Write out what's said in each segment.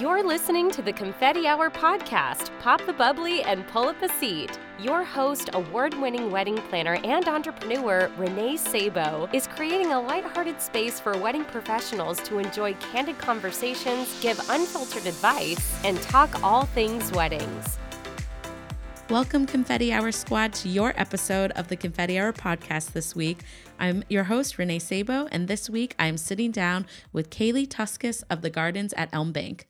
You're listening to the Confetti Hour podcast. Pop the bubbly and pull up a seat. Your host, award winning wedding planner and entrepreneur Renee Sabo, is creating a lighthearted space for wedding professionals to enjoy candid conversations, give unfiltered advice, and talk all things weddings. Welcome, Confetti Hour Squad, to your episode of the Confetti Hour podcast this week. I'm your host, Renee Sabo, and this week I'm sitting down with Kayleigh Tosches of the Gardens at Elm Bank.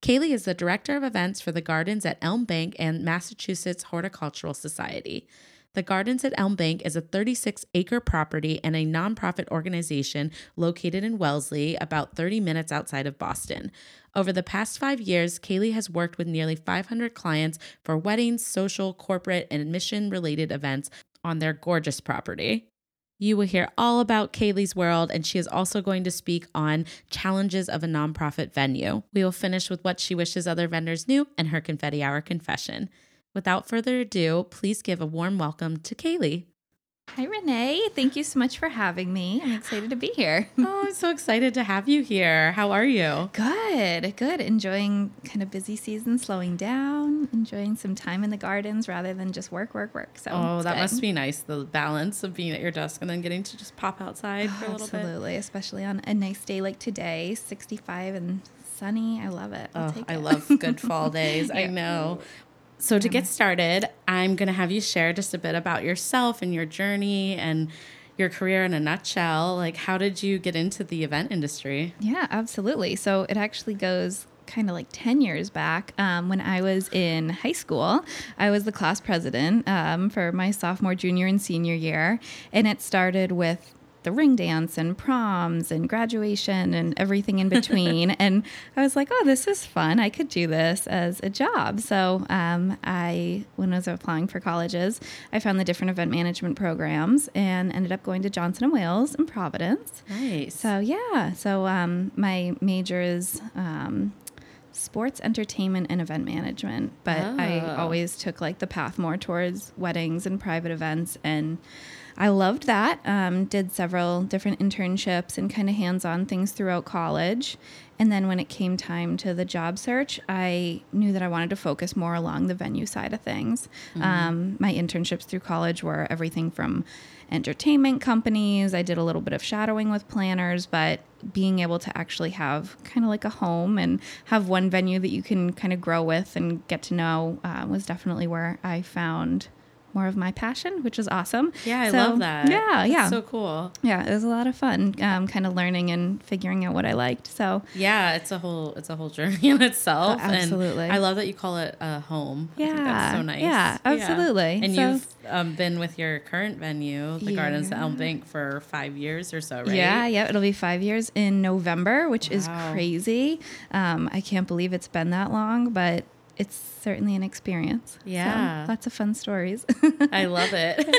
Kayleigh is the Director of Events for the Gardens at Elm Bank and Massachusetts Horticultural Society. The Gardens at Elm Bank is a 36 acre property and a nonprofit organization located in Wellesley, about 30 minutes outside of Boston. Over the past five years, Kayleigh has worked with nearly 500 clients for weddings, social, corporate, and mission related events on their gorgeous property. You will hear all about Kayleigh's world, and she is also going to speak on challenges of a nonprofit venue. We will finish with what she wishes other vendors knew and her confetti hour confession. Without further ado, please give a warm welcome to Kayleigh. Hi, Renee. Thank you so much for having me. I'm excited to be here. oh, I'm so excited to have you here. How are you? Good, good. Enjoying kind of busy season, slowing down, enjoying some time in the gardens rather than just work, work, work. So, oh, that good. must be nice. The balance of being at your desk and then getting to just pop outside oh, for a oh, little absolutely, bit. Absolutely, especially on a nice day like today, 65 and sunny. I love it. I'll oh, I love good fall days. yeah. I know. So, to get started, I'm going to have you share just a bit about yourself and your journey and your career in a nutshell. Like, how did you get into the event industry? Yeah, absolutely. So, it actually goes kind of like 10 years back um, when I was in high school. I was the class president um, for my sophomore, junior, and senior year. And it started with the ring dance and proms and graduation and everything in between. and I was like, oh, this is fun. I could do this as a job. So um, I, when I was applying for colleges, I found the different event management programs and ended up going to Johnson and Wales in Providence. Nice. So yeah. So um, my major is. Um, sports entertainment and event management but oh. i always took like the path more towards weddings and private events and I loved that. Um, did several different internships and kind of hands on things throughout college. And then when it came time to the job search, I knew that I wanted to focus more along the venue side of things. Mm-hmm. Um, my internships through college were everything from entertainment companies. I did a little bit of shadowing with planners, but being able to actually have kind of like a home and have one venue that you can kind of grow with and get to know uh, was definitely where I found more of my passion, which is awesome. Yeah, I so, love that. Yeah, That's yeah. So cool. Yeah, it was a lot of fun, um, kind of learning and figuring out what I liked. So yeah, it's a whole it's a whole journey in itself. Oh, absolutely. And I love that you call it a home. Yeah, that's so nice. Yeah, absolutely. Yeah. And so, you've um, been with your current venue, the yeah. Gardens at Elm Bank, for five years or so, right? Yeah, yeah. It'll be five years in November, which wow. is crazy. Um, I can't believe it's been that long, but it's certainly an experience. Yeah. So, lots of fun stories. I love it.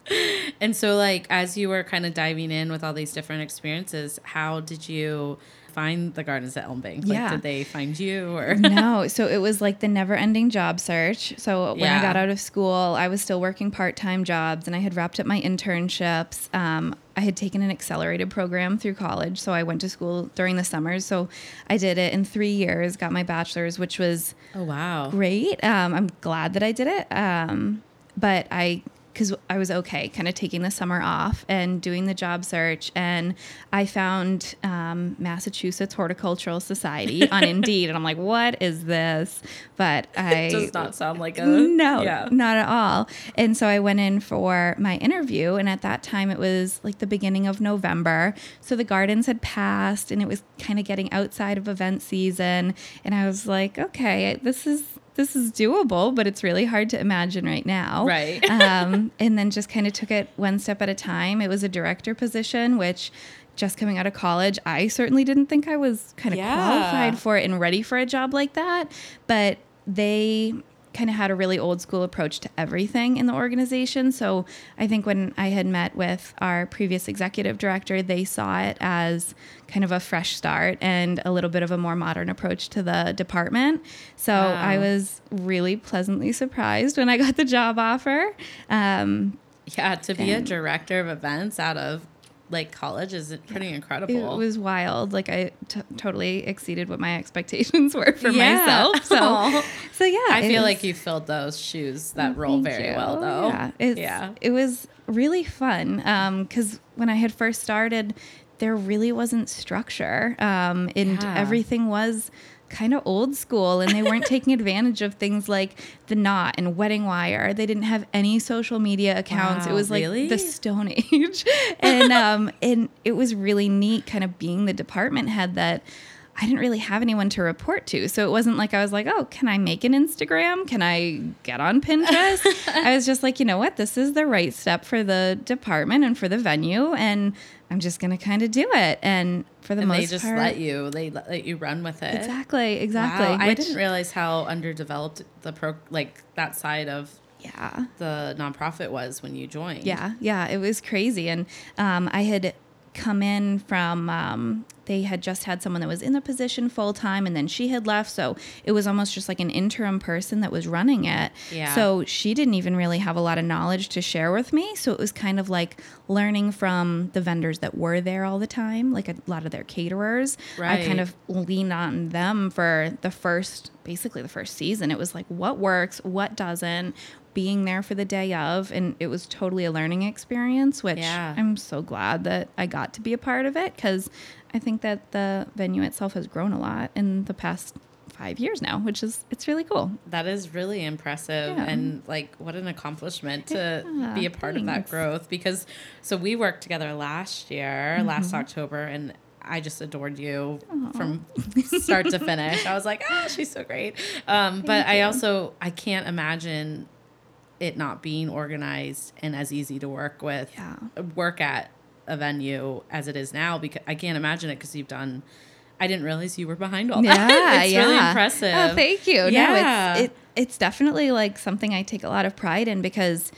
and so, like, as you were kind of diving in with all these different experiences, how did you find the gardens at Elm Bank? Like, yeah. did they find you or no? So it was like the never-ending job search. So when yeah. I got out of school, I was still working part-time jobs, and I had wrapped up my internships. Um, I had taken an accelerated program through college, so I went to school during the summers. So I did it in three years, got my bachelor's, which was oh wow great. Um, I'm glad that I did it. Um, but I because I was okay, kind of taking the summer off and doing the job search. And I found um, Massachusetts Horticultural Society on Indeed, and I'm like, what is this? But I it does not sound like a no, yeah. not at all. And so I went in for my interview, and at that time it was like the beginning of November, so the gardens had passed, and it was kind of getting outside of event season, and I was like, okay, this is this is doable, but it's really hard to imagine right now. Right. um, and then just kind of took it one step at a time. It was a director position, which just coming out of college, I certainly didn't think I was kind of yeah. qualified for it and ready for a job like that. But they kind of had a really old school approach to everything in the organization. So I think when I had met with our previous executive director, they saw it as kind of a fresh start and a little bit of a more modern approach to the department. So wow. I was really pleasantly surprised when I got the job offer. Um, yeah, to be a director of events out of like college is pretty incredible. It was wild. Like I t- totally exceeded what my expectations were for Yeah. myself. So, Aw. so yeah, I feel was- like you filled those shoes that role very you. well, though. Yeah, it's, yeah. it was really fun because when I had first started, there really wasn't structure, um, and Yeah. everything was kind of old school, and they weren't taking advantage of things like the knot and wedding wire. They didn't have any social media accounts. it was like really? the Stone Age, and um, and it was really neat, kind of being the department head that. I didn't really have anyone to report to. So it wasn't like I was like, oh, can I make an Instagram? Can I get on Pinterest? I was just like, you know what? This is the right step for the department and for the venue. And I'm just going to kind of do it. And for the and most they just part. let you they let let you run with it. Exactly. Exactly. Wow, I didn't realize how underdeveloped the pro like that side of Yeah. the nonprofit was when you joined. Yeah, yeah, it was crazy. And um, I had come in from, um, they had just had someone that was in the position full time and then she had left. So it was almost just like an interim person that was running it. Yeah. So she didn't even really have a lot of knowledge to share with me. So it was kind of like learning from the vendors that were there all the time, like a lot of their caterers. right. I kind of leaned on them for the first, basically the first season. It was like what works, what doesn't, being there for the day of. And it was totally a learning experience, which Yeah. I'm so glad that I got to be a part of it because I think that the venue itself has grown a lot in the past five years now, which is, it's really cool. That is really impressive Yeah. and like what an accomplishment to Yeah, be a part of that growth because so we worked together last year, Mm-hmm. last October and I just adored you from start to finish. I was like, "Ah, she's so great." Um, but I also I can't imagine it not being organized and as easy to work with Yeah. work at a venue as it is now because I can't imagine it because you've done I didn't realize you were behind all that. Yeah, it's yeah. really impressive. Oh, thank you. Yeah. No, it's it, it's definitely like something I take a lot of pride in because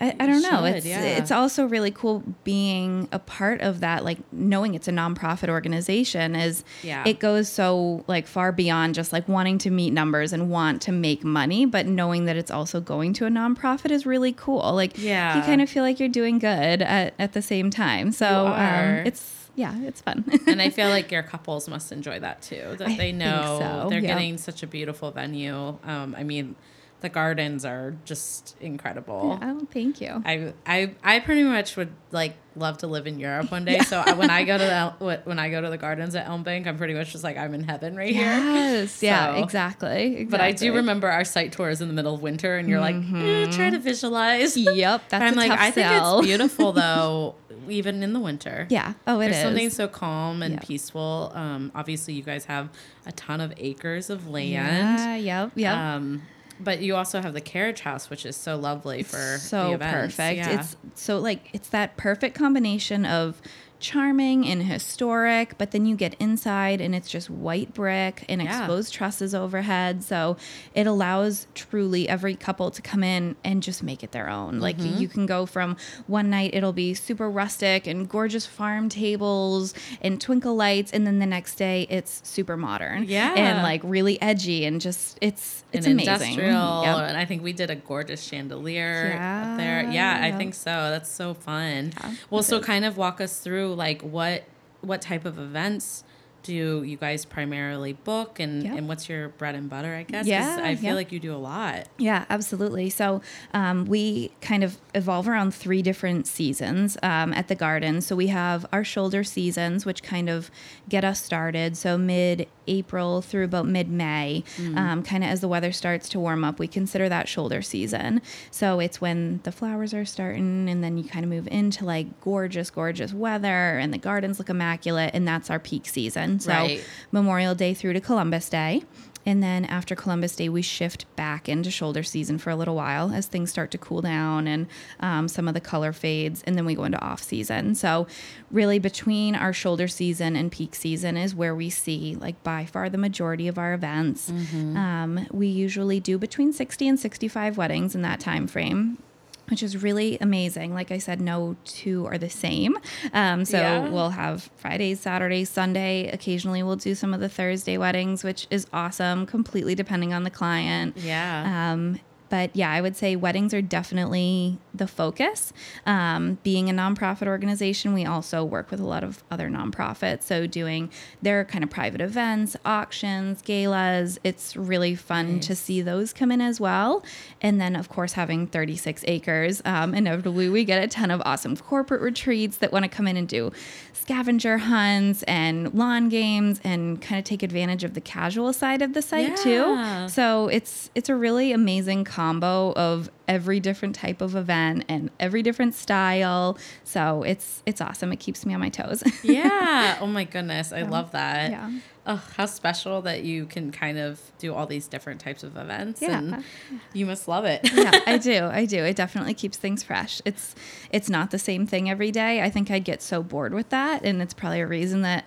I, I don't know. should, It's yeah. it's also really cool being a part of that, like knowing it's a nonprofit organization is Yeah. it goes so like far beyond just like wanting to meet numbers and want to make money, but knowing that it's also going to a nonprofit is really cool. Like Yeah. you kind of feel like you're doing good at, at the same time. So um, it's yeah, it's fun. and I feel like your couples must enjoy that too. That I they know so, they're getting such a beautiful venue. Um, I mean, the gardens are just incredible. oh, thank you. I, I I pretty much would like love to live in Europe one day. So I, when I go to the when I go to the gardens at Elm Bank, I'm pretty much just like I'm in heaven right here. Yes. Yeah. Exactly. exactly. But I do remember our site tours in the middle of winter, and you're like, eh, try to visualize. Yep. That's I'm like, I think it's beautiful though, even in the winter. Yeah. Oh, it There's is. something so calm and Yep. peaceful. Um, obviously, you guys have a ton of acres of land. Yeah. Yep. Yep. Um, but you also have the carriage house, which is so lovely for so perfect. Yeah. It's so like it's that perfect combination of charming and historic, but then you get inside and it's just white brick and Yeah. exposed trusses overhead. So it allows truly every couple to come in and just make it their own. Like Mm-hmm. you can go from one night it'll be super rustic and gorgeous farm tables and twinkle lights, and then the next day it's super modern. Yeah. And like really edgy and just it's it's an amazing. industrial, Yep. and I think we did a gorgeous chandelier Yeah, up there. Yeah, I think so. That's so fun. Yeah, well, it so is. kind of walk us through like what what type of events do you guys primarily book, and Yep. and what's your bread and butter? I guess Yeah, I feel yeah. like you do a lot. Yeah, absolutely. So um, we kind of evolve around three different seasons um, at the garden. So we have our shoulder seasons, which kind of get us started. So mid April through about mid May, um, kind of as the weather starts to warm up, we consider that shoulder season. So it's when the flowers are starting, and then you kind of move into like gorgeous, gorgeous weather, and the gardens look immaculate, and that's our peak season. So Right. Memorial Day through to Columbus Day. And then after Columbus Day, we shift back into shoulder season for a little while as things start to cool down and um, some of the color fades. And then we go into off season. So, really, between our shoulder season and peak season is where we see, like, by far the majority of our events. Um, we usually do between 60 and 65 weddings in that time frame which is really amazing. Like I said, no two are the same. Um, so Yeah. we'll have Fridays, Saturdays, Sunday. Occasionally, we'll do some of the Thursday weddings, which is awesome, completely depending on the client. Yeah. Um, but yeah, I would say weddings are definitely the focus. Um, being a nonprofit organization, we also work with a lot of other nonprofits. So doing their kind of private events, auctions, galas. It's really fun nice. to see those come in as well. And then, of course, having 36 acres, um, inevitably we get a ton of awesome corporate retreats that want to come in and do scavenger hunts and lawn games and kind of take advantage of the casual side of the site yeah. too. So it's it's a really amazing combo of every different type of event and every different style. So it's it's awesome. It keeps me on my toes. yeah. Oh my goodness. I love that. Yeah. Oh, how special that you can kind of do all these different types of events. Yeah. And you must love it. yeah, I do. I do. It definitely keeps things fresh. It's it's not the same thing every day. I think I'd get so bored with that. And it's probably a reason that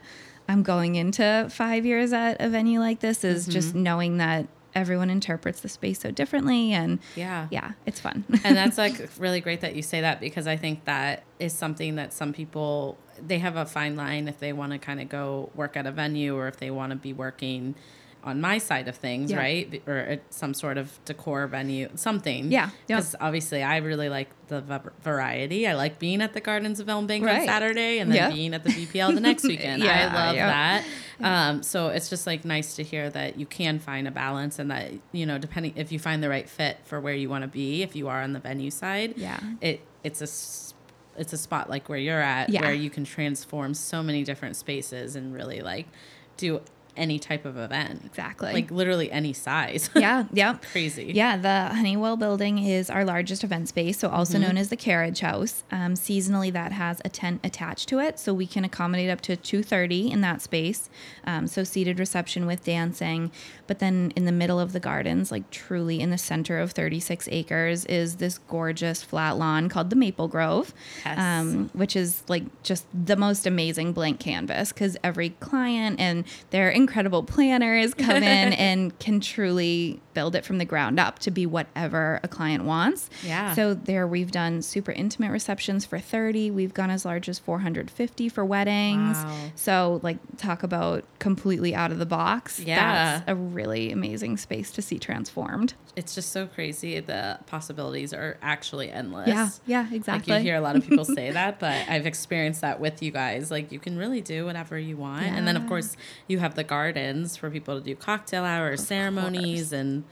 I'm going into five years at a venue like this is mm-hmm. just knowing that everyone interprets the space so differently and yeah. yeah it's fun. And that's like really great that you say that because i think that is something that some people they have a fine line if they want to kind of go work at a venue or if they want to be working on my side of things, yeah. right? Or some sort of decor venue, something. Yeah. Because obviously, I really like the variety. I like being at the Gardens of Elm Bank right. on Saturday and then yeah. being at the BPL the next weekend. yeah, I love that. Um, so it's just like nice to hear that you can find a balance and that, you know, depending if you find the right fit for where you want to be, if you are on the venue side, yeah, it it's a it's a spot like where you're at yeah. where you can transform so many different spaces and really like do any type of event. Exactly. Like literally any size. Yeah. Yep. Crazy. Yeah. The Hunnewell building is our largest event space, so also mm-hmm. known as the Carriage House. Um, seasonally, that has a tent attached to it, so we can accommodate up to 230 in that space. Um, so seated reception with dancing. But then in the middle of the gardens, like truly in the center of 36 acres, is this gorgeous flat lawn called the Maple Grove, yes. um, which is like just the most amazing blank canvas because every client and their incredible planners come in and can truly build it from the ground up to be whatever a client wants. Yeah. So there we've done super intimate receptions for 30. We've gone as large as 450 for weddings. Wow. So like talk about completely out of the box. Yeah. That's a really amazing space to see transformed. It's just so crazy. The possibilities are actually endless. Yeah. Yeah, exactly. Like you hear a lot of people say that, but I've experienced that with you guys. Like you can really do whatever you want. Yeah. And then of course you have the gardens for people to do cocktail hours, of ceremonies, course. and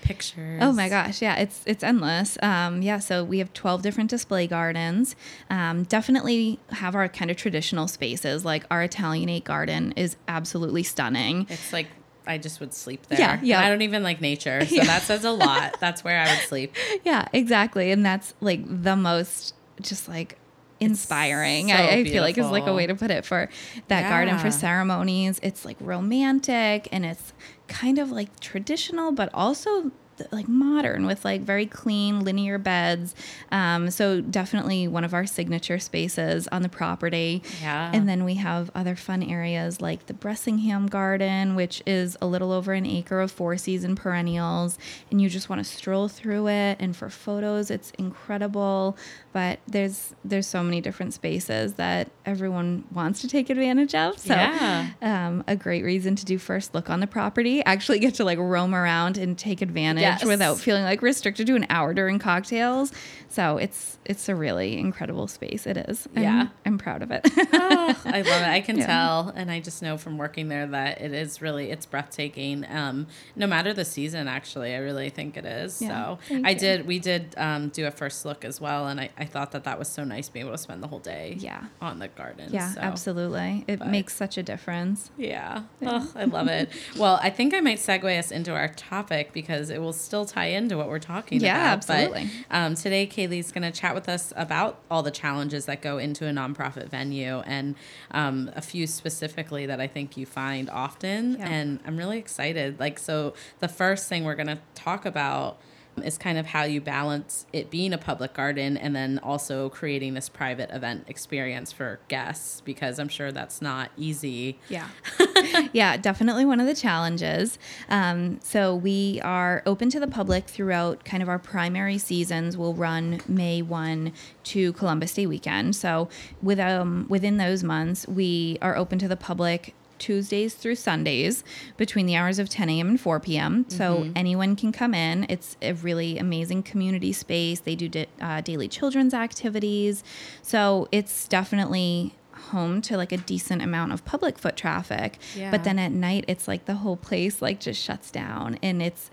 pictures. Oh my gosh, yeah, it's it's endless. Um, yeah, so we have twelve different display gardens. Um, definitely have our kind of traditional spaces. Like our Italianate garden is absolutely stunning. It's like I just would sleep there. Yeah, yeah. I don't even like nature, so yeah. that says a lot. That's where I would sleep. Yeah, exactly, and that's like the most just like inspiring. So I, I feel like is like a way to put it for that yeah. garden for ceremonies. It's like romantic and it's kind of like traditional, but also like modern with like very clean linear beds. Um, so definitely one of our signature spaces on the property. Yeah. And then we have other fun areas like the Bressingham Garden, which is a little over an acre of four season perennials, and you just want to stroll through it. And for photos, it's incredible. But there's there's so many different spaces that everyone wants to take advantage of. So yeah. um, a great reason to do first look on the property. Actually get to like roam around and take advantage yes. without feeling like restricted to an hour during cocktails. So it's it's a really incredible space. It is. Yeah, I'm proud of it. oh, I love it. I can yeah. tell, and I just know from working there that it is really it's breathtaking. Um, no matter the season, actually, I really think it is. Yeah, so I you. did. We did um, do a first look as well, and I, I thought that that was so nice being able to spend the whole day. Yeah. on the garden. Yeah, so. absolutely. It but, makes such a difference. Yeah. yeah. Oh, I love it. well, I think I might segue us into our topic because it will still tie into what we're talking yeah, about. Yeah, absolutely. But, um, today, Kayleigh's going to chat with us about all the challenges that go into a nonprofit venue and um, a few specifically that I think you find often. Yeah. And I'm really excited. Like, so the first thing we're going to talk about is kind of how you balance it being a public garden and then also creating this private event experience for guests because I'm sure that's not easy. Yeah. yeah, definitely one of the challenges. Um, so we are open to the public throughout kind of our primary seasons. We'll run May 1 to Columbus Day weekend. So with, um, within those months, we are open to the public Tuesdays through Sundays between the hours of 10 a.m. and 4 p.m. So Mm-hmm. anyone can come in. It's a really amazing community space. They do di- uh, daily children's activities. So it's definitely home to like a decent amount of public foot traffic. Yeah. But then at night, it's like the whole place like just shuts down and it's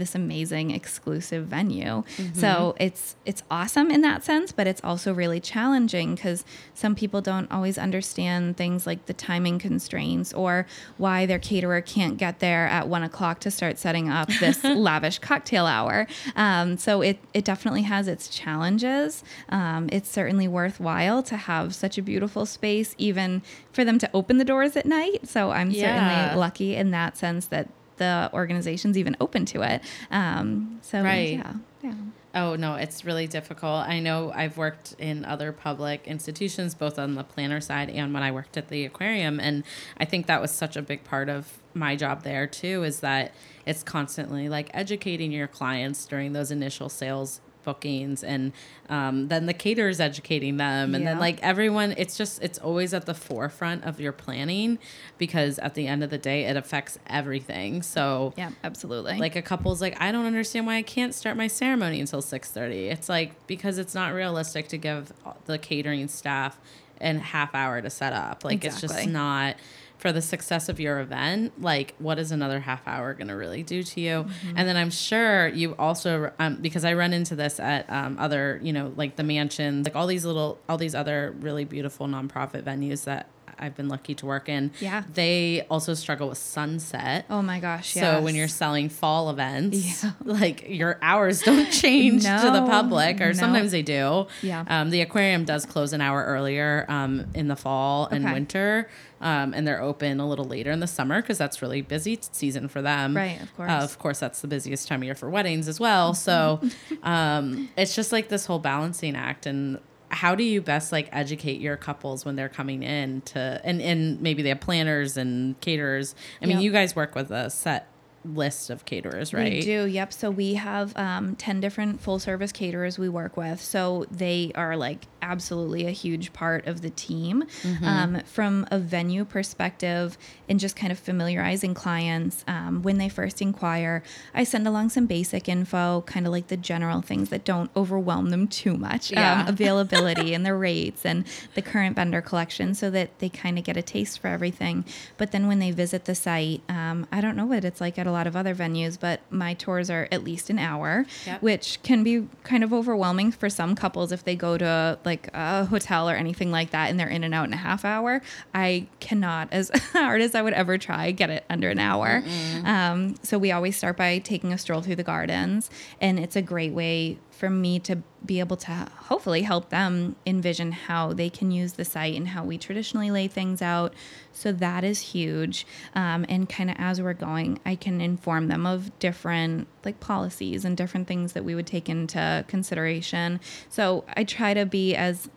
this amazing exclusive venue. So it's it's awesome in that sense, but it's also really challenging because some people don't always understand things like the timing constraints or why their caterer can't get there at one o'clock to start setting up this lavish cocktail hour. Um, so it it definitely has its challenges. Um, it's certainly worthwhile to have such a beautiful space, even for them to open the doors at night. So I'm Yeah. certainly lucky in that sense that the organization's even open to it. Um, so Right. yeah, yeah. Oh no, it's really difficult. I know I've worked in other public institutions, both on the planner side and when I worked at the aquarium, and I think that was such a big part of my job there too. Is that it's constantly like educating your clients during those initial sales bookings and um, then the caterers educating them and then like everyone it's just it's always at the forefront of your planning because at the end of the day it affects everything. So Yeah, absolutely. like a couple's like i don't understand why i can't start my ceremony until 6.30 it's like because it's not realistic to give the catering staff an half hour to set up. Like it's just not for the success of your event like what is another half hour going to really do to you Mm-hmm. and then i'm sure you also um, because i run into this at um, other you know like the mansions like all these little all these other really beautiful nonprofit venues that i've been lucky to work in Yeah. they also struggle with sunset oh my gosh, so when you're selling fall events, Yeah. like your hours don't change to the public, or no. sometimes they do. Yeah. Um, the aquarium does close an hour earlier um, in the fall and Okay. winter, um, and they're open a little later in the summer because that's really busy season for them. Right, of course. Uh, of course, that's the busiest time of year for weddings as well. So um, it's just like this whole balancing act and. How do you best like educate your couples when they're coming in to and and maybe they have planners and caterers? I mean, Yep. you guys work with a set list of caterers, right? We do, yep. So we have um, 10 different full service caterers we work with. So they are like absolutely a huge part of the team. Mm-hmm. Um, from a venue perspective and just kind of familiarizing clients um, when they first inquire, I send along some basic info, kind of like the general things that don't overwhelm them too much Yeah. um, availability and the rates and the current vendor collection so that they kind of get a taste for everything. But then when they visit the site, um, I don't know what it's like at a lot of other venues, but my tours are at least an hour, Yep. which can be kind of overwhelming for some couples if they go to like a hotel or anything like that and they're in and out in a half hour. I cannot, as hard as I would ever try, get it under an hour. Um, so we always start by taking a stroll through the gardens, and it's a great way for me to be able to hopefully help them envision how they can use the site and how we traditionally lay things out. So that is huge. Um, and kind of as we're going, I can inform them of different like policies and different things that we would take into consideration. So I try to be as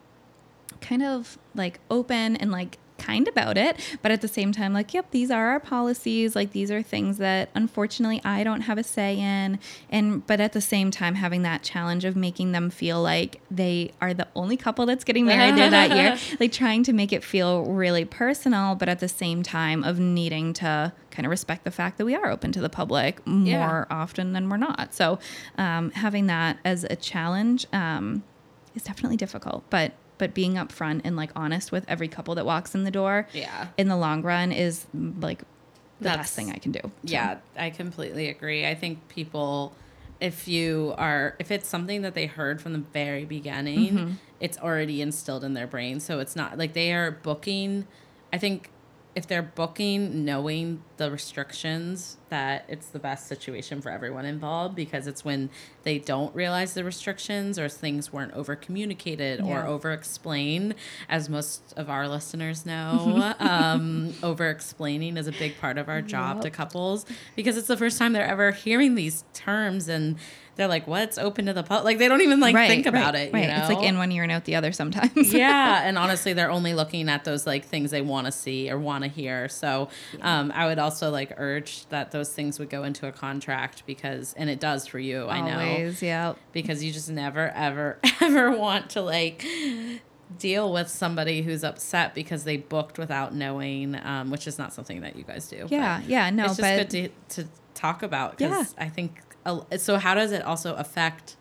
kind of like open and like kind about it but at the same time like yep these are our policies. Like these are things that unfortunately i don't have a say in. And but at the same time having that challenge of making them feel like they are the only couple that's getting married there that year like trying to make it feel really personal but at the same time of needing to kind of respect the fact that we are open to the public more Yeah. often than we're not. So um, having that as a challenge um, is definitely difficult but but being upfront and like honest with every couple that walks in the door Yeah. in the long run is mm, like the That's- best thing I can do. So, Yeah, I completely agree. I think people, if you are, if it's something that they heard from the very beginning, Mm-hmm. it's already instilled in their brain. So it's not like they are booking. I think if they're booking knowing the restrictions, that it's the best situation for everyone involved because it's when they don't realize the restrictions or things weren't over communicated or over explained, as most of our listeners know. um, over explaining is a big part of our job to couples because it's the first time they're ever hearing these terms and they're like, "What's open to the public?" Like they don't even like Right, think about right, it. Right. You know, It's like in one ear and out the other sometimes. yeah, and honestly, they're only looking at those like things they want to see or want to hear. So, um, I would also like urge that those things would go into a contract because, and it does for you. I know Always, yeah. because you just never, ever, ever want to like deal with somebody who's upset because they booked without knowing, um, which is not something that you guys do. Yeah, yeah, no, it's just good to, to talk about because Yeah. I think. So how does it also affect?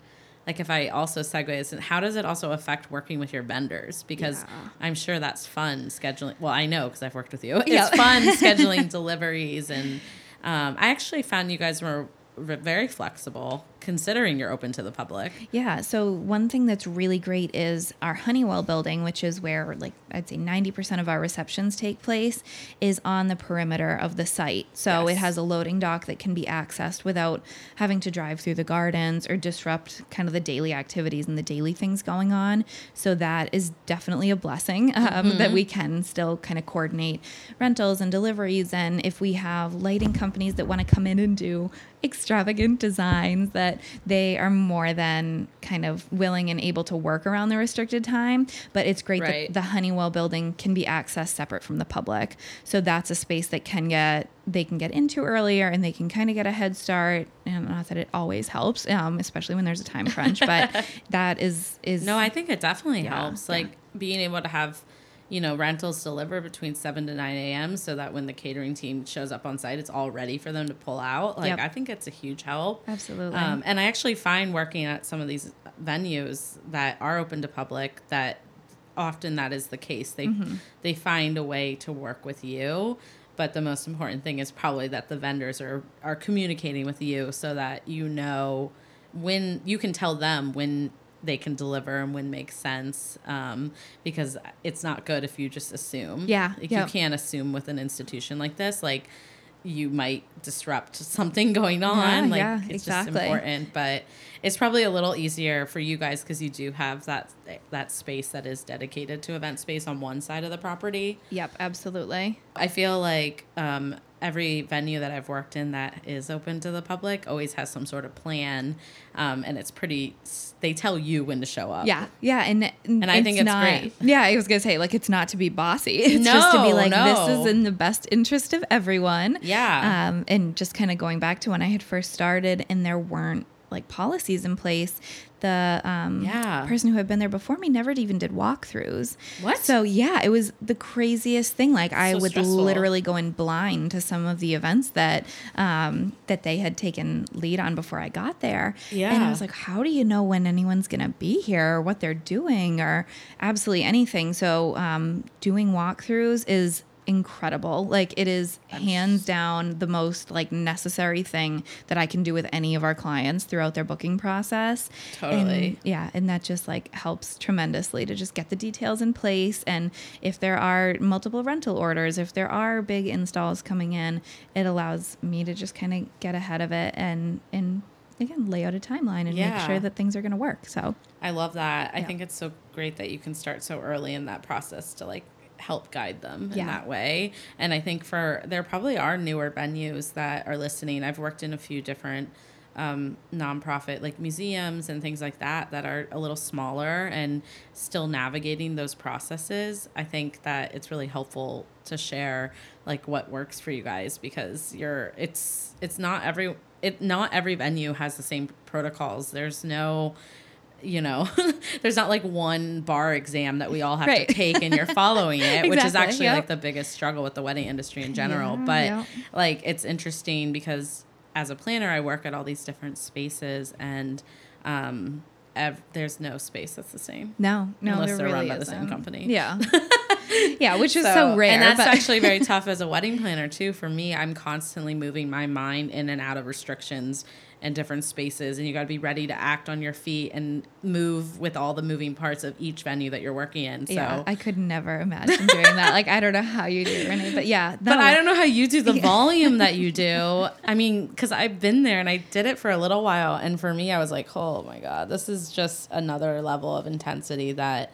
Like if I also segue, this, how does it also affect working with your vendors? Because Yeah. I'm sure that's fun scheduling. Well, I know because I've worked with you. It's Yeah. fun scheduling deliveries, and um, I actually found you guys were very flexible considering you're open to the public. Yeah. So one thing that's really great is our Hunnewell building, which is where like I'd say 90% of our receptions take place, is on the perimeter of the site. So it has a loading dock that can be accessed without having to drive through the gardens or disrupt kind of the daily activities and the daily things going on. So that is definitely a blessing um, that we can still kind of coordinate rentals and deliveries. And if we have lighting companies that want to come in and do extravagant designs that they are more than kind of willing and able to work around the restricted time. But it's great Right. that the Hunnewell building can be accessed separate from the public. So that's a space that can get they can get into earlier and they can kind of get a head start. And not that it always helps, um, especially when there's a time crunch, but that is is No, I think it definitely Yeah, helps. yeah. Like being able to have, you know, rentals deliver between seven to nine a.m. so that when the catering team shows up on site, it's all ready for them to pull out. Like Yep. I think it's a huge help. Absolutely. Um, and I actually find working at some of these venues that are open to public that often that is the case. They Mm-hmm. they find a way to work with you. But the most important thing is probably that the vendors are are communicating with you so that you know when you can tell them when they can deliver and when makes sense um, because it's not good if you just assume Yeah, like yep. you can't assume with an institution like this like you might disrupt something going on Yeah, like yeah, it's exactly. just important but it's probably a little easier for you guys because you do have that that space that is dedicated to event space on one side of the property Yep, absolutely. I feel like um, every venue that I've worked in that is open to the public always has some sort of plan, um, and it's pretty. They tell you when to show up. Yeah, yeah, and And I think it's not, great. Yeah, I was gonna say like it's not to be bossy. It's just to be No, like no. this is in the best interest of everyone. Yeah. Um, and just kind of going back to when I had first started, and there weren't like policies in place. The um, Yeah. person who had been there before me never even did walkthroughs. What? So yeah, it was the craziest thing. Like I So would stressful. literally go in blind to some of the events that um, that they had taken lead on before I got there. Yeah, and I was like, how do you know when anyone's going to be here or what they're doing or absolutely anything? So, um, doing walkthroughs is incredible. Like, it is hands down the most like necessary thing that I can do with any of our clients throughout their booking process. Totally. And, yeah. And that just like helps tremendously to just get the details in place. And if there are multiple rental orders, if there are big installs coming in, it allows me to just kind of get ahead of it and, and, again lay out a timeline and make sure that things are going to work so I love that. I think it's so great that you can start so early in that process to like help guide them in that way. And I think for there probably are newer venues that are listening. I've worked in a few different um, nonprofit like museums and things like that that are a little smaller and still navigating those processes. I think that it's really helpful to share like what works for you guys because you're it's it's not every it not every venue has the same protocols. There's no you know, there's not like one bar exam that we all have Right. to take and you're following it, which is actually yep. like the biggest struggle with the wedding industry in general. Yeah, but yeah. like it's interesting because as a planner, I work at all these different spaces and um, ev- there's no space that's the same. no no Unless they're run really by the same isn't. company. yeah yeah which is so, rare And that's actually very tough as a wedding planner too. For me, I'm constantly moving my mind in and out of restrictions and different spaces, and you got to be ready to act on your feet and move with all the moving parts of each venue that you're working in. So. yeah i could never imagine doing that like i don't know how you do it renee but yeah But. I don't know how you do the volume that you do. I mean, because I've been there and I did it for a little while. And for me, I was like, oh my God, this is just another level of intensity that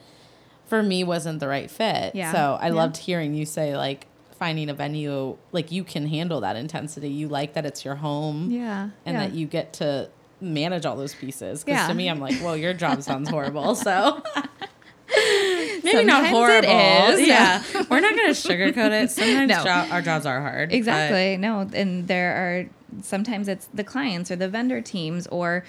for me wasn't the right fit. Yeah. So I Yeah. loved hearing you say, like, finding a venue, like, you can handle that intensity. You like that it's your home yeah and yeah. that you get to manage all those pieces. Because Yeah. to me, I'm like, well, your job sounds horrible. So. Maybe not horrible. it is. Yeah, we're not gonna sugarcoat it. Sometimes No. jo- our jobs are hard. Exactly. No, and there are sometimes it's the clients or the vendor teams or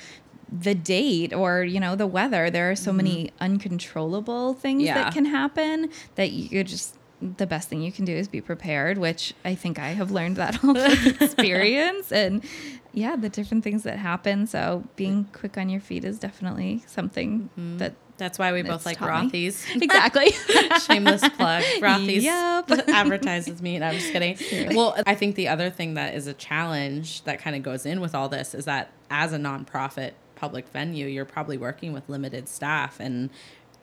the date or you know the weather there are so many mm-hmm. uncontrollable things Yeah. that can happen that you just the best thing you can do is be prepared which i think i have learned that all experience and yeah the different things that happen so being quick on your feet is definitely something mm-hmm. that That's why we both like. Rothy's. exactly Shameless plug. Rothy's Yep. advertises me. And I'm just kidding. Well, I think the other thing that is a challenge that kind of goes in with all this is that as a nonprofit public venue, you're probably working with limited staff and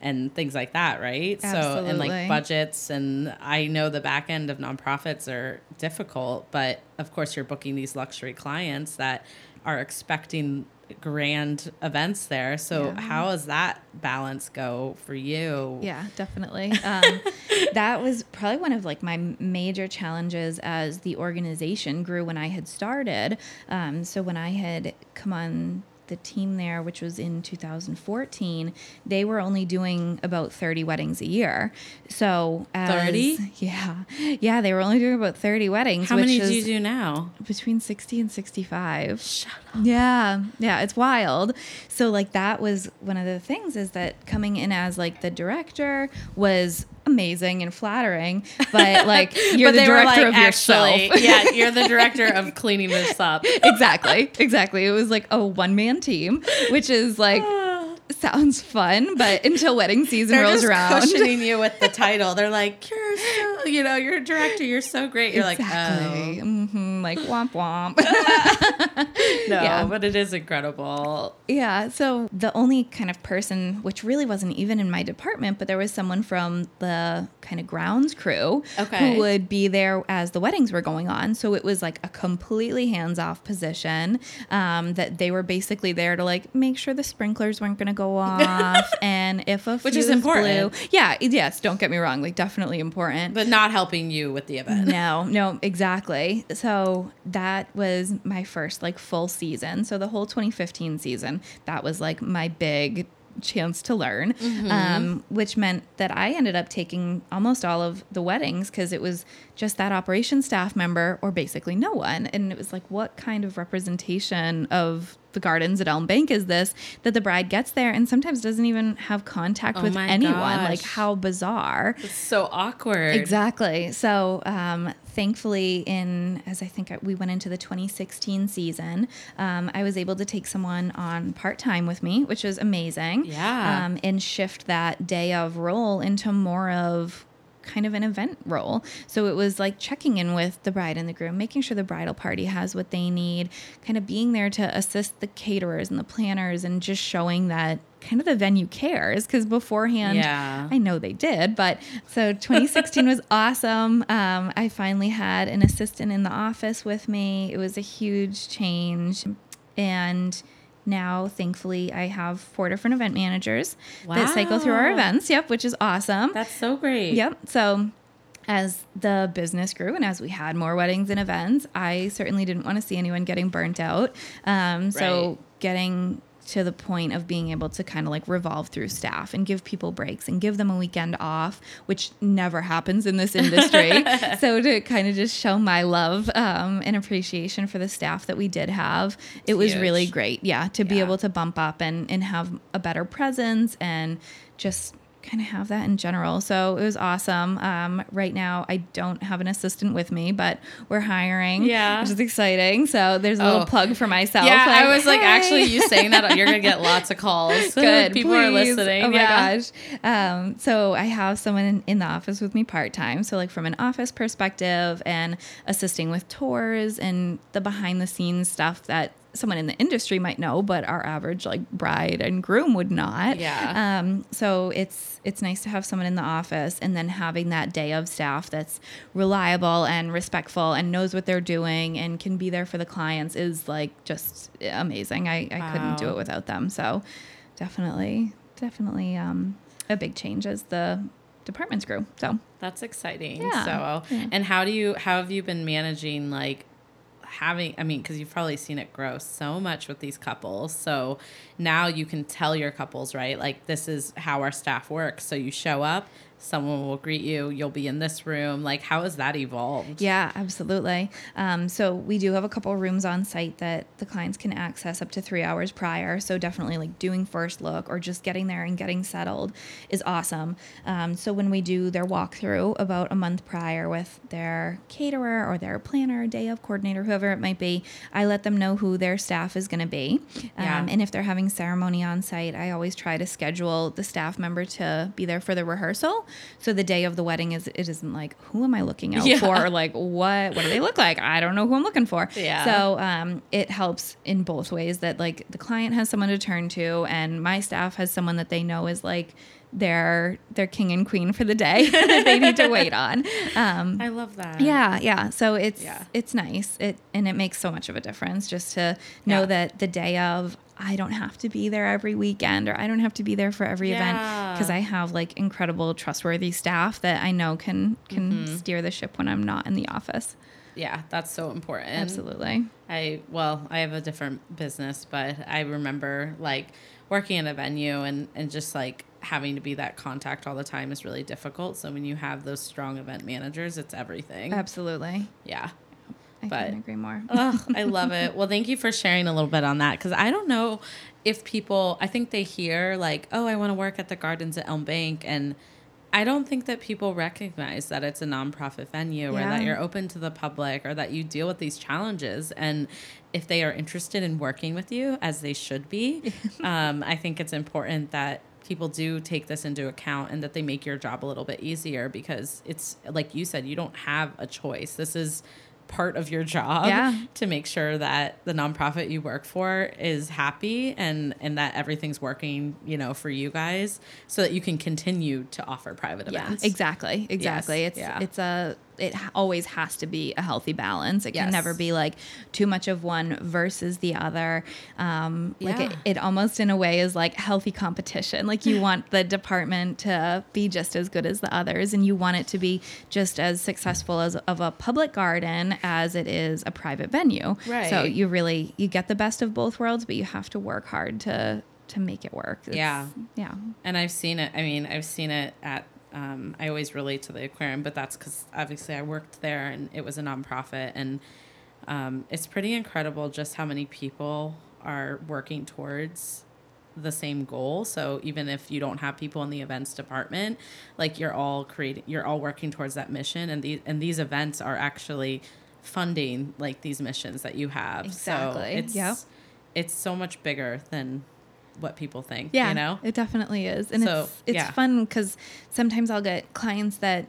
and things like that, right? So and like budgets and I know the back end of nonprofits are difficult, but of course you're booking these luxury clients that are expecting grand events there. So Yeah. how does that balance go for you? Yeah, definitely. Um, that was probably one of like my major challenges as the organization grew when I had started. Um, so when I had come on the team there, which was in 2014, they were only doing about 30 weddings a year. So 30? Yeah, yeah, they were only doing about 30 weddings. How many do you do now? between 60 and 65. Shut up. Yeah, yeah, it's wild. So like that was one of the things is that coming in as like the director was amazing and flattering, but like you're the director of yourself. yeah, you're the director of cleaning this up. exactly, exactly. It was like a one man team, which is like sounds fun, but until wedding season They're rolls around. cushioning you with the title. They're like, you're so, you know, you're a director. You're so great. You're Exactly. like, hmm like womp womp. no, Yeah. but it is incredible. Yeah. So the only kind of person, which really wasn't even in my department, but there was someone from the kind of grounds crew Okay. who would be there as the weddings were going on. So it was like a completely hands off position um, that they were basically there to like make sure the sprinklers weren't going to go off. and if a Which is important. blew- yeah. Yes. Don't get me wrong. Like definitely important. But not helping you with the event. No, no, exactly. So that was my first like full season. So the whole 2015 season, that was like my big chance to learn, um, which meant that I ended up taking almost all of the weddings because it was just that operation staff member or basically no one. And it was like, what kind of representation of the gardens at Elm Bank is this that the bride gets there and sometimes doesn't even have contact Oh with anyone? Like, how bizarre. It's so awkward. Exactly. So, um, thankfully, in as I think we went into the 2016 season, um, I was able to take someone on part time with me, which was amazing. Yeah. Um, and shift that day of role into more of kind of an event role. So it was like checking in with the bride and the groom, making sure the bridal party has what they need, kind of being there to assist the caterers and the planners and just showing that kind of the venue cares because beforehand Yeah. I know they did, but so 2016 was awesome. Um, I finally had an assistant in the office with me. It was a huge change. And now, thankfully, I have four different event managers that cycle through our events. Yep, which is awesome. That's so great. Yep. So as the business grew and as we had more weddings and events, I certainly didn't want to see anyone getting burnt out. Um, so Right. getting to the point of being able to kind of like revolve through staff and give people breaks and give them a weekend off, which never happens in this industry. so to kind of just show my love um, and appreciation for the staff that we did have, it was really great. Yeah, to be able to bump up and and have a better presence and just kind of have that in general. So it was awesome. Um, right now, I don't have an assistant with me, but we're hiring. Yeah. which is exciting. So there's a little Oh. plug for myself. Yeah, I was like, actually, you saying that, you're gonna get lots of calls. Good. People are listening. Oh my yeah. gosh. Um, so I have someone in, in the office with me part time. So like from an office perspective and assisting with tours and the behind the scenes stuff that someone in the industry might know, but our average like bride and groom would not. Yeah. Um, so it's it's nice to have someone in the office and then having that day of staff that's reliable and respectful and knows what they're doing and can be there for the clients is like just amazing. I, I couldn't do it without them. So definitely, definitely um, a big change as the departments grew. So That's exciting. Yeah. So, Yeah. and how do you how have you been managing like having I mean cuz you've probably seen it grow so much with these couples. So, now you can tell your couples, right? Like this is how our staff works. So you show up someone will greet you you'll be in this room like how has that evolved Yeah, absolutely. Um, so we do have a couple rooms on site that the clients can access up to three hours prior. So definitely like doing first look or just getting there and getting settled is awesome. Um, so when we do their walkthrough about a month prior with their caterer or their planner, day of coordinator, whoever it might be, I let them know who their staff is going to be. Um, Yeah. And if they're having ceremony on site, I always try to schedule the staff member to be there for the rehearsal. So the day of the wedding is it isn't like who am I looking out Yeah. for or like what what do they look like? I don't know who I'm looking for. Yeah. So um, it helps in both ways that like the client has someone to turn to and my staff has someone that they know is like their their king and queen for the day that they need to wait on. Um, i love that yeah, yeah. So it's Yeah. it's nice. It and it makes so much of a difference just to know Yeah. that the day of I don't have to be there every weekend or I don't have to be there for every event because I have like incredible trustworthy staff that I know can can Mm-hmm. steer the ship when I'm not in the office. yeah that's so important Absolutely. I well, I have a different business, but I remember like working in a venue and and just like having to be that contact all the time is really difficult. So when you have those strong event managers, it's everything. Absolutely. Yeah. I But- couldn't agree more. oh, I love it. Well, thank you for sharing a little bit on that because I don't know if people, I think they hear like, oh, I want to work at the gardens at Elm Bank. And I don't think that people recognize that it's a nonprofit venue or that you're open to the public or that you deal with these challenges. And if they are interested in working with you, as they should be, um, I think it's important that people do take this into account and that they make your job a little bit easier because it's like you said, you don't have a choice. This is part of your job Yeah. to make sure that the nonprofit you work for is happy and and that everything's working you know for you guys so that you can continue to offer private events Yeah, exactly, exactly. Yes, It's yeah. it's a it always has to be a healthy balance. It Yes. can never be like too much of one versus the other. Um, Like it, Yeah. it almost in a way is like healthy competition. Like you want the department to be just as good as the others, and you want it to be just as successful as of a public garden as it is a private venue. Right. So you really you get the best of both worlds, but you have to work hard to to make it work. It's- Yeah. yeah. and i've seen it i mean i've seen it at um, i always relate to the aquarium but that's because obviously i worked there and it was a nonprofit and um, it's pretty incredible just how many people are working towards the same goal so even if you don't have people in the events department like you're all creating you're all working towards that mission and these and these events are actually funding like these missions that you have Exactly. so it's Yep. it's so much bigger than what people think Yeah, you know it definitely is, and So, it's it's yeah. fun because sometimes I'll get clients that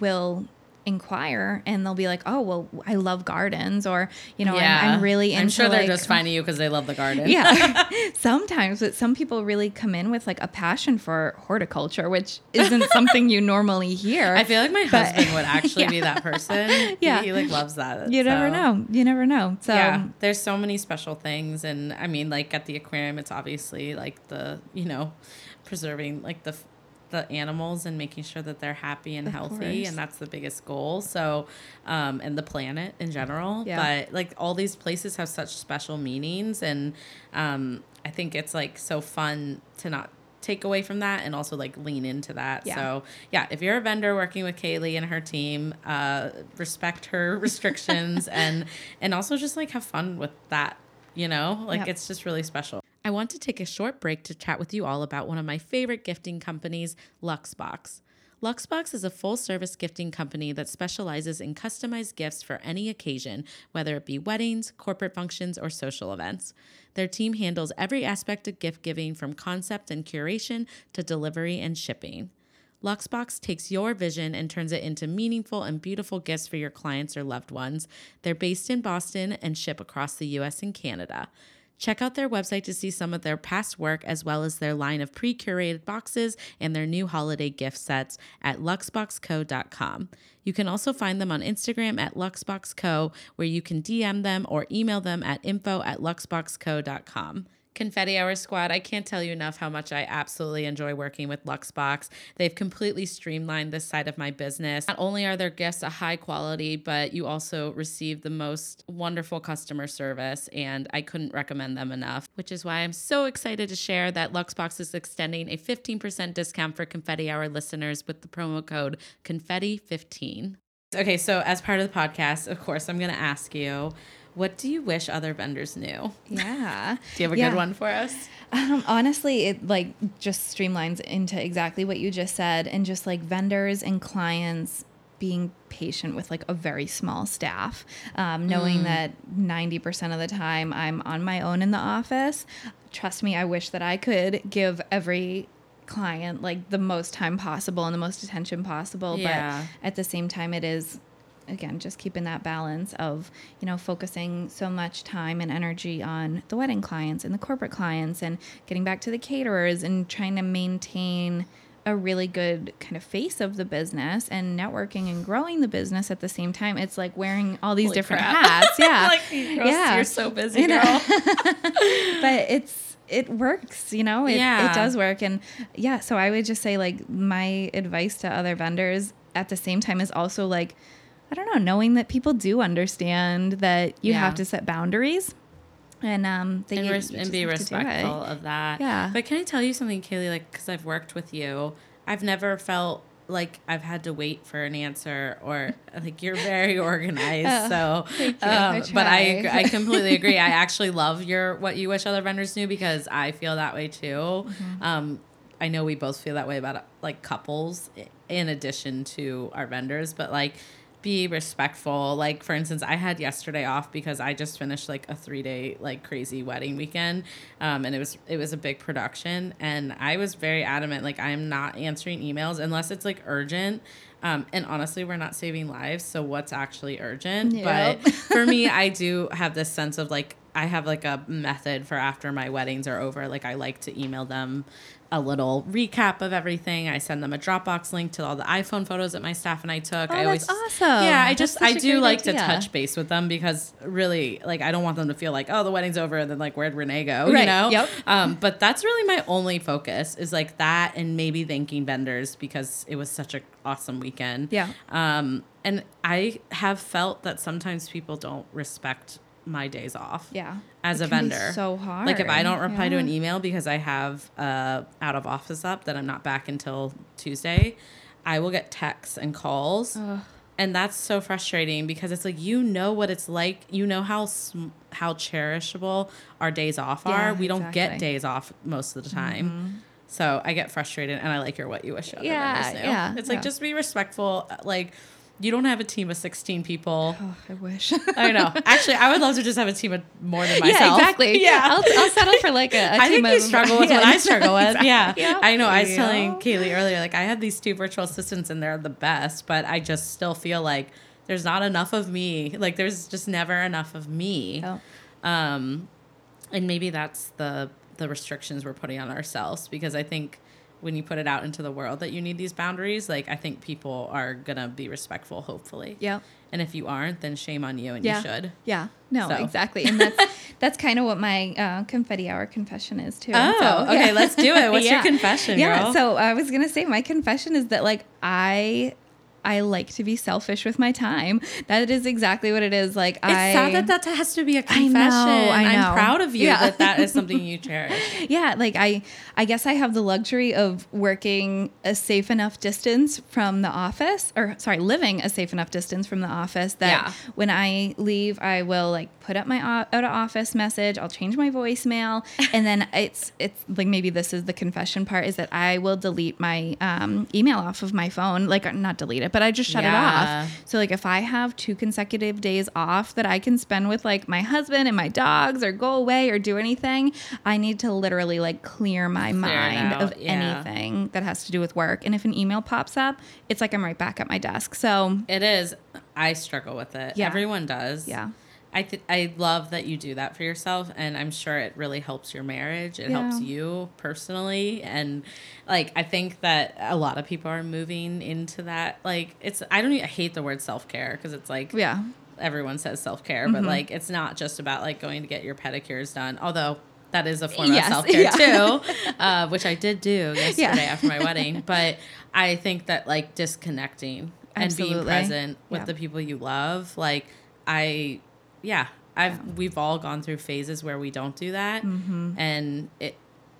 will inquire and they'll be like, "Oh, well, I love gardens," or you know, I'm, I'm really into. I'm sure they're like- just finding you because they love the garden. Yeah, sometimes, but some people really come in with like a passion for horticulture, which isn't something you normally hear. I feel like my But- husband would actually Yeah. be that person. Yeah. He, he, like loves that. you never know. You never know. So yeah, there's so many special things, and I mean, like at the aquarium, it's obviously like the you know, preserving like the the animals and making sure that they're happy and Of healthy, course. and that's the biggest goal. So, um, and the planet in general. Yeah. But like all these places have such special meanings, and um, I think it's like so fun to not take away from that and also like lean into that. Yeah. So yeah, if you're a vendor working with Kayleigh and her team, uh, respect her restrictions and and also just like have fun with that. You know, like Yep. it's just really special. I want to take a short break to chat with you all about one of my favorite gifting companies, Luxbox. Luxbox is a full service gifting company that specializes in customized gifts for any occasion, whether it be weddings, corporate functions, or social events. Their team handles every aspect of gift giving from concept and curation to delivery and shipping. Luxbox takes your vision and turns it into meaningful and beautiful gifts for your clients or loved ones. They're based in Boston and ship across the US and Canada. Check out their website to see some of their past work as well as their line of pre curated boxes and their new holiday gift sets at luxboxco.com. You can also find them on Instagram at luxboxco, where you can DM them or email them at info at luxboxco.com. Confetti Hour Squad, I can't tell you enough how much I absolutely enjoy working with Luxbox. They've completely streamlined this side of my business. Not only are their gifts a high quality, but you also receive the most wonderful customer service, and I couldn't recommend them enough, which is why I'm so excited to share that Luxbox is extending a 15% discount for Confetti Hour listeners with the promo code Confetti15. Okay, so as part of the podcast, of course, I'm going to ask you what do you wish other vendors knew? Yeah. do you have a Yeah. good one for us? Um, honestly, it like just streamlines into exactly what you just said, and just like vendors and clients being patient with like a very small staff, um, knowing that ninety percent of the time I'm on my own in the office. Trust me, I wish that I could give every client like the most time possible and the most attention possible, Yeah. but at the same time, it is again just keeping that balance of you know focusing so much time and energy on the wedding clients and the corporate clients and getting back to the caterers and trying to maintain a really good kind of face of the business and networking and growing the business at the same time it's like wearing all these Holy different crap. hats yeah like, you're, Yeah. you're so busy, You know? girl. but it's it works you know it, Yeah. it does work and yeah so i would just say like my advice to other vendors at the same time is also like i don't know knowing that people do understand that you Yeah. have to set boundaries and um and, res- and be have to do it. respectful of that. Yeah. But can I tell you something, Kayleigh? Like, because I've worked with you, I've never felt like I've had to wait for an answer or like you're very organized. Oh, so, you. I um, but I. I completely agree. I actually love your what you wish other vendors knew because I feel that way too. Mm-hmm. Um, I know we both feel that way about like couples in addition to our vendors, but like be respectful. Like for instance, I had yesterday off because I just finished like a three day like crazy wedding weekend, um, and it was it was a big production, and I was very adamant like I'm not answering emails unless it's like urgent. Um, and honestly, we're not saving lives, so what's actually urgent? Yep. But for me, I do have this sense of like I have like a method for after my weddings are over. Like I like to email them a little recap of everything. I send them a Dropbox link to all the iPhone photos that my staff and I took. Oh, I that's always awesome. Yeah, I That's just I do like to touch base with them because really like I don't want them to feel like oh the wedding's over and then like where'd Renee go you know yep. um but that's really my only focus is like that and maybe thanking vendors because it was such a awesome weekend Yeah. um and I have felt that sometimes people don't respect my days off yeah as It a vendor. so hard Like if I don't reply to an email because I have uh out of office up that I'm not back until Tuesday, I will get texts and calls. Ugh. And that's so frustrating because it's like you know what it's like. You know how sm- how cherishable our days off Yeah, are. We don't get days off most of the time. So I get frustrated and I like your what you wish Yeah, yeah, It's like yeah. just be respectful. Like you don't have a team of 16 people. oh, i wish I know. Actually, I would love to just have a team of more than myself. yeah exactly Yeah. I'll, I'll settle for like a, a I team think you struggle with Yeah, what I struggle with. exactly. Yeah. I know. I was telling Kayleigh earlier, like I have these two virtual assistants and they're the best, but I just still feel like there's not enough of me. Like there's just never enough of me. Oh. Um, and maybe that's the the restrictions we're putting on ourselves because I think when you put it out into the world that you need these boundaries, like I think people are gonna be respectful, hopefully. Yeah. And if you aren't, then shame on you and Yeah. you should. Yeah. No, So. exactly. And that's that's kind of what my uh, confetti hour confession is too. Oh, So, okay, yeah. let's do it. What's your confession, Yeah. girl? So I was gonna say my confession is that like I I like to be selfish with my time. That is exactly what it is. Like It's I sad that that has to be a confession. I am proud of you Yeah. that that is something you cherish. yeah like i i guess i have the luxury of working a safe enough distance from the office or sorry living a safe enough distance from the office that Yeah. when i leave i will like put up my out of office message i'll change my voicemail and then it's it's like maybe this is the confession part is that i will delete my um, email off of my phone like not delete it but i just shut Yeah. it off so like if I have two consecutive days off that I can spend with like my husband and my dogs or go away or do anything, I need to literally like clear my Clear mind of yeah. anything that has to do with work. And if an email pops up, it's like I'm right back at my desk. So It is. I struggle with it. Yeah. Everyone does. yeah. I th- I love that you do that for yourself, and I'm sure it really helps your marriage. It helps you personally, and like I think that a lot of people are moving into that. Like it's I don't even, I hate the word self care because it's like Yeah. Everyone says self care, but like it's not just about like going to get your pedicures done. Although that is a form Yes, of self care yeah. too, uh, which I did do yesterday Yeah. after my wedding. But I think that like disconnecting and being present with Yeah. the people you love, like I, yeah, I've we've all gone through phases where we don't do that, Mm-hmm. and it.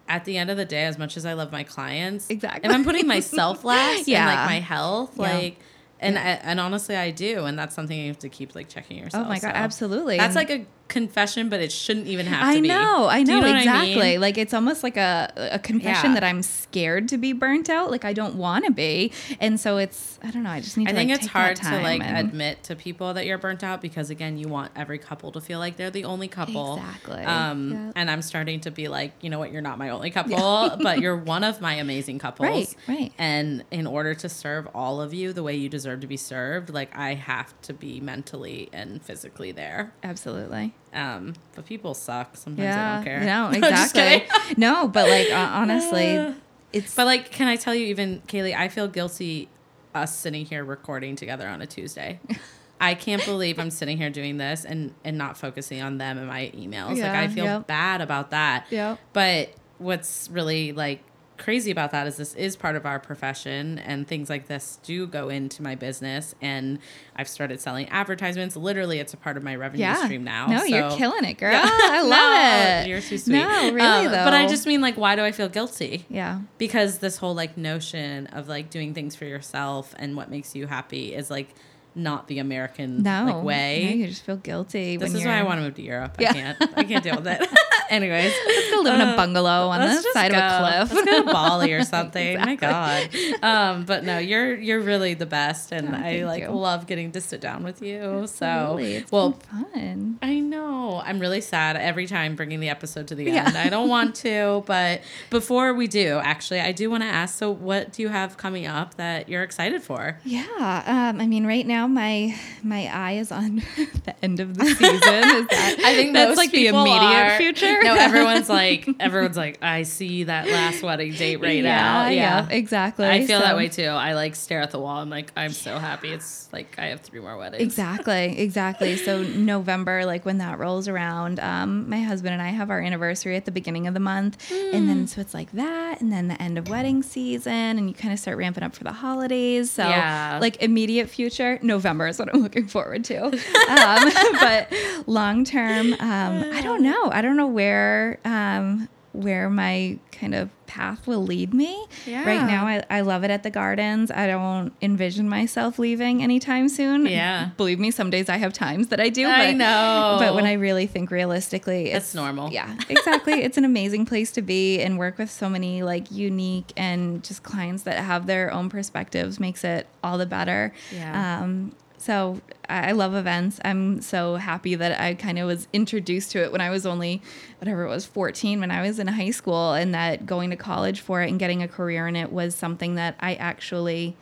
At the end of the day, as much as I love my clients, Exactly. and I'm putting myself last and Yeah. like my health, Yeah. like, and I, and honestly, I do, and that's something you have to keep like checking yourself. Oh my God, so. absolutely. That's like a confession, but it shouldn't even have to be I be. know, I Do know, you what exactly. mean? Like it's almost like a a confession Yeah. that I'm scared to be burnt out. Like I don't want to be, and so it's I don't know. I just need I to. think like, it's take that hard to time like and- admit to people that you're burnt out because again, you want every couple to feel like they're the only couple. Exactly. Um, Yep. and I'm starting to be like, you know what, you're not my only couple, but you're one of my amazing couples. Right, right. And in order to serve all of you the way you deserve to be served, like I have to be mentally and physically there. Absolutely. Um, but people suck. Sometimes Yeah. I don't care. No, exactly. no, but like uh, honestly, it's But like, can I tell you, even Kayleigh, I feel guilty us sitting here recording together on a Tuesday. I can't believe I'm sitting here doing this and and not focusing on them and my emails. like I feel yep. bad about that. Yep. But what's really like crazy about that is this is part of our profession and things like this do go into my business and I've started selling advertisements. Literally it's a part of my revenue yeah. stream now. No, you're killing it, girl. Yeah. I love No, it. You're too sweet. No, really Um, though. But I just mean like why do I feel guilty? yeah. because this whole like notion of like doing things for yourself and what makes you happy is like not the American No like way. No, you just feel guilty. this when is you're, why I want to move to Europe. Yeah. I can't. I can't deal with it. Anyways, Let's go live in a bungalow on the side of a cliff. Let's go to Bali or something. My God. Um, but no, you're you're really the best, and Oh, I like you. love getting to sit down with you. So It's well, fun. I know. I'm really sad every time bringing the episode to the Yeah. end. I don't want to, but before we do, actually, I do want to ask. So, what do you have coming up that you're excited for? Yeah, um, I mean, right now my my eye is on the end of the season. Is that, I think that's like the immediate are- future. No, everyone's like, everyone's like, I see that last wedding date right now. Yeah, exactly. I feel that way too. I like stare at the wall. I'm like, I'm so happy. It's like I have three more weddings. Exactly, exactly. So November, like when that rolls around, um, my husband and I have our anniversary at the beginning of the month, and Mm. then so it's like that, and then the end of wedding season, and you kind of start ramping up for the holidays. So Yeah. like immediate future, November is what I'm looking forward to. Um, but long term, um, I don't know. I don't know where. Um, where my kind of path will lead me. Right now, I, I love it at the gardens. I don't envision myself leaving anytime soon. Yeah. Believe me, some days I have times that I do. I but, know. But when I really think realistically, That's it's normal. Yeah, exactly. it's an amazing place to be and work with so many like unique and just clients that have their own perspectives makes it all the better. Yeah. Um, so I love events. I'm so happy that I kind of was introduced to it when I was only, whatever it was, 14 when I was in high school, and that going to college for it and getting a career in it was something that I actually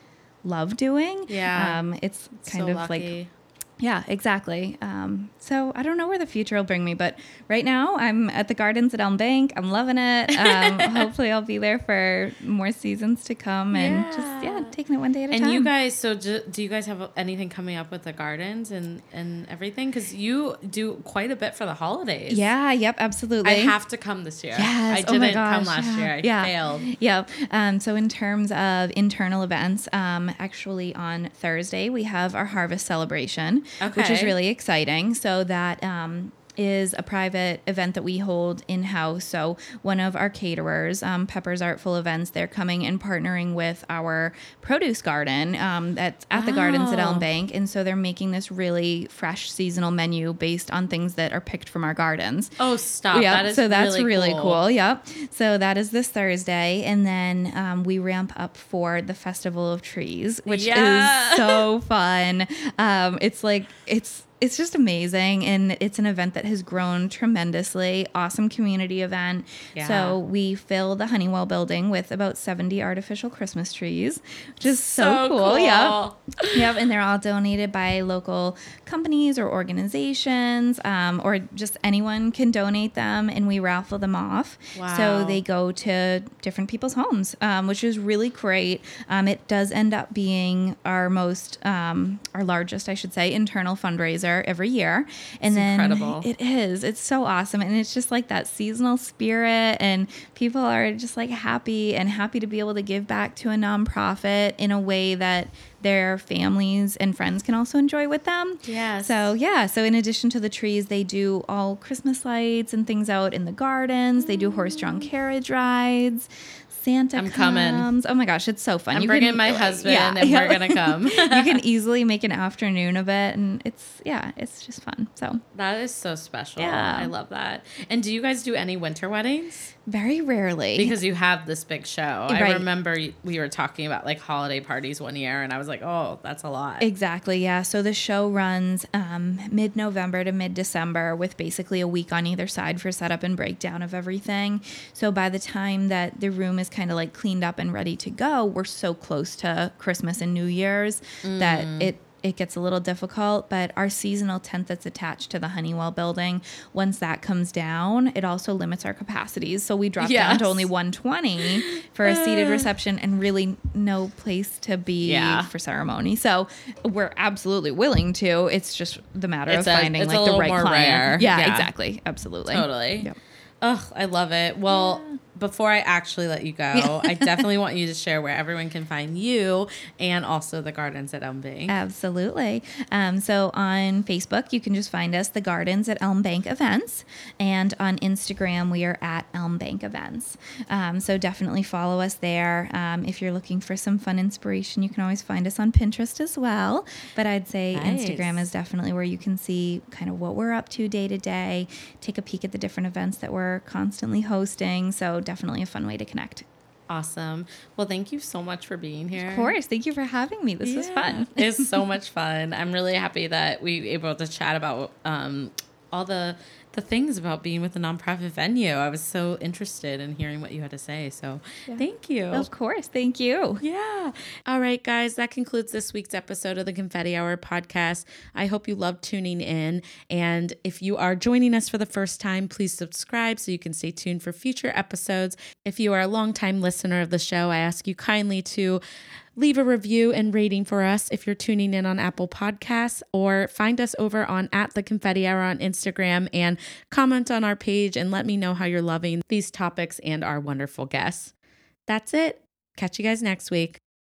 love doing. Yeah. Um, it's kind so of lucky. like yeah, exactly. Um, so I don't know where the future will bring me, but right now I'm at the gardens at Elm Bank. I'm loving it. Um, hopefully, I'll be there for more seasons to come and just yeah, Yeah. taking it one day at a And time. And you guys, so do, do you guys have anything coming up with the gardens and and everything? Because you do quite a bit for the holidays. yeah, yep, absolutely. I have to come this year. Yes. I oh didn't my come last yeah. year. I yeah. failed. Yep. Um, so in terms of internal events, um, actually on Thursday we have our harvest celebration, which is really exciting. So that um, is a private event that we hold in house. So one of our caterers, um, Pepper's Artful Events, they're coming and partnering with our produce garden um, that's at the gardens at Elm. Bank, and so they're making this really fresh seasonal menu based on things that are picked from our gardens. Oh, stop. Yeah, That so that's really, really, cool. Yep. So that is this Thursday, and then um, we ramp up for the Festival of Trees, which Yeah. is so fun. Um, it's like it's it's just amazing, and it's an event that has grown tremendously. Awesome community event. Yeah. So we fill the Hunnewell building with about seventy artificial Christmas trees, which is so, So cool. cool. Yep. Yep, and they're all donated by local companies or organizations, um, or just anyone can donate them, and we raffle them off. Wow. So they go to different people's homes, um, which is really great. Um, it does end up being our most, um, our largest, I should say, internal fundraiser fundraiser every year. And It's then incredible. it is. It's so awesome. And it's just like that seasonal spirit and people are just like happy and happy to be able to give back to a nonprofit in a way that their families and friends can also enjoy with them. Yeah. So yeah, so in addition to the trees, they do all Christmas lights and things out in the gardens. They do horse-drawn mm. carriage rides. Santa I'm coming. Oh my gosh, it's so fun. I'm You bringing can- my husband yeah, and yeah. we're going to come. you can easily make an afternoon of it, and it's yeah, it's just fun. So that is so special. Yeah. I love that. And do you guys do any winter weddings? Very rarely Because you have this big show. I remember we were talking about like holiday parties one year and I was like, oh, that's a lot. Exactly, yeah. So the show runs um, mid November to mid December with basically a week on either side for setup and breakdown of everything. So by the time that the room is kind of like cleaned up and ready to go, we're so close to Christmas and New Year's that it it gets a little difficult, but our seasonal tent that's attached to the Hunnewell building, once that comes down, it also limits our capacities. So we drop down to only 120 for a seated uh. reception and really no place to be Yeah. for ceremony. So we're absolutely willing to. It's just the matter It's of a- finding like the right client. Yeah, Yeah. exactly. Absolutely. Totally. Yep. Oh, I love it. Well, before I actually let you go, I definitely want you to share where everyone can find you and also the gardens at Elm Bank. Absolutely. Um, so on Facebook, you can just find us, The Gardens at Elm Bank Events. And on Instagram, we are at Elm Bank Events. Um, so definitely follow us there. Um, if you're looking for some fun inspiration, you can always find us on Pinterest as well. But I'd say Nice. Instagram is definitely where you can see kind of what we're up to day to day, take a peek at the different events that we're constantly hosting. So definitely a fun way to connect. Awesome. Well, thank you so much for being here. Of course. Thank you for having me. This was fun. it's so much fun. I'm really happy that we were able to chat about um, all the the things about being with a nonprofit venue. I was so interested in hearing what you had to say. So thank you. Of course. Thank you. Yeah. All right, guys, that concludes this week's episode of the Confetti Hour podcast. I hope you loved tuning in. And if you are joining us for the first time, please subscribe so you can stay tuned for future episodes. If you are a longtime listener of the show, I ask you kindly to leave a review and rating for us if you're tuning in on Apple Podcasts or find us over on at the confetti hour on Instagram and comment on our page and let me know how you're loving these topics and our wonderful guests. That's it. Catch you guys next week.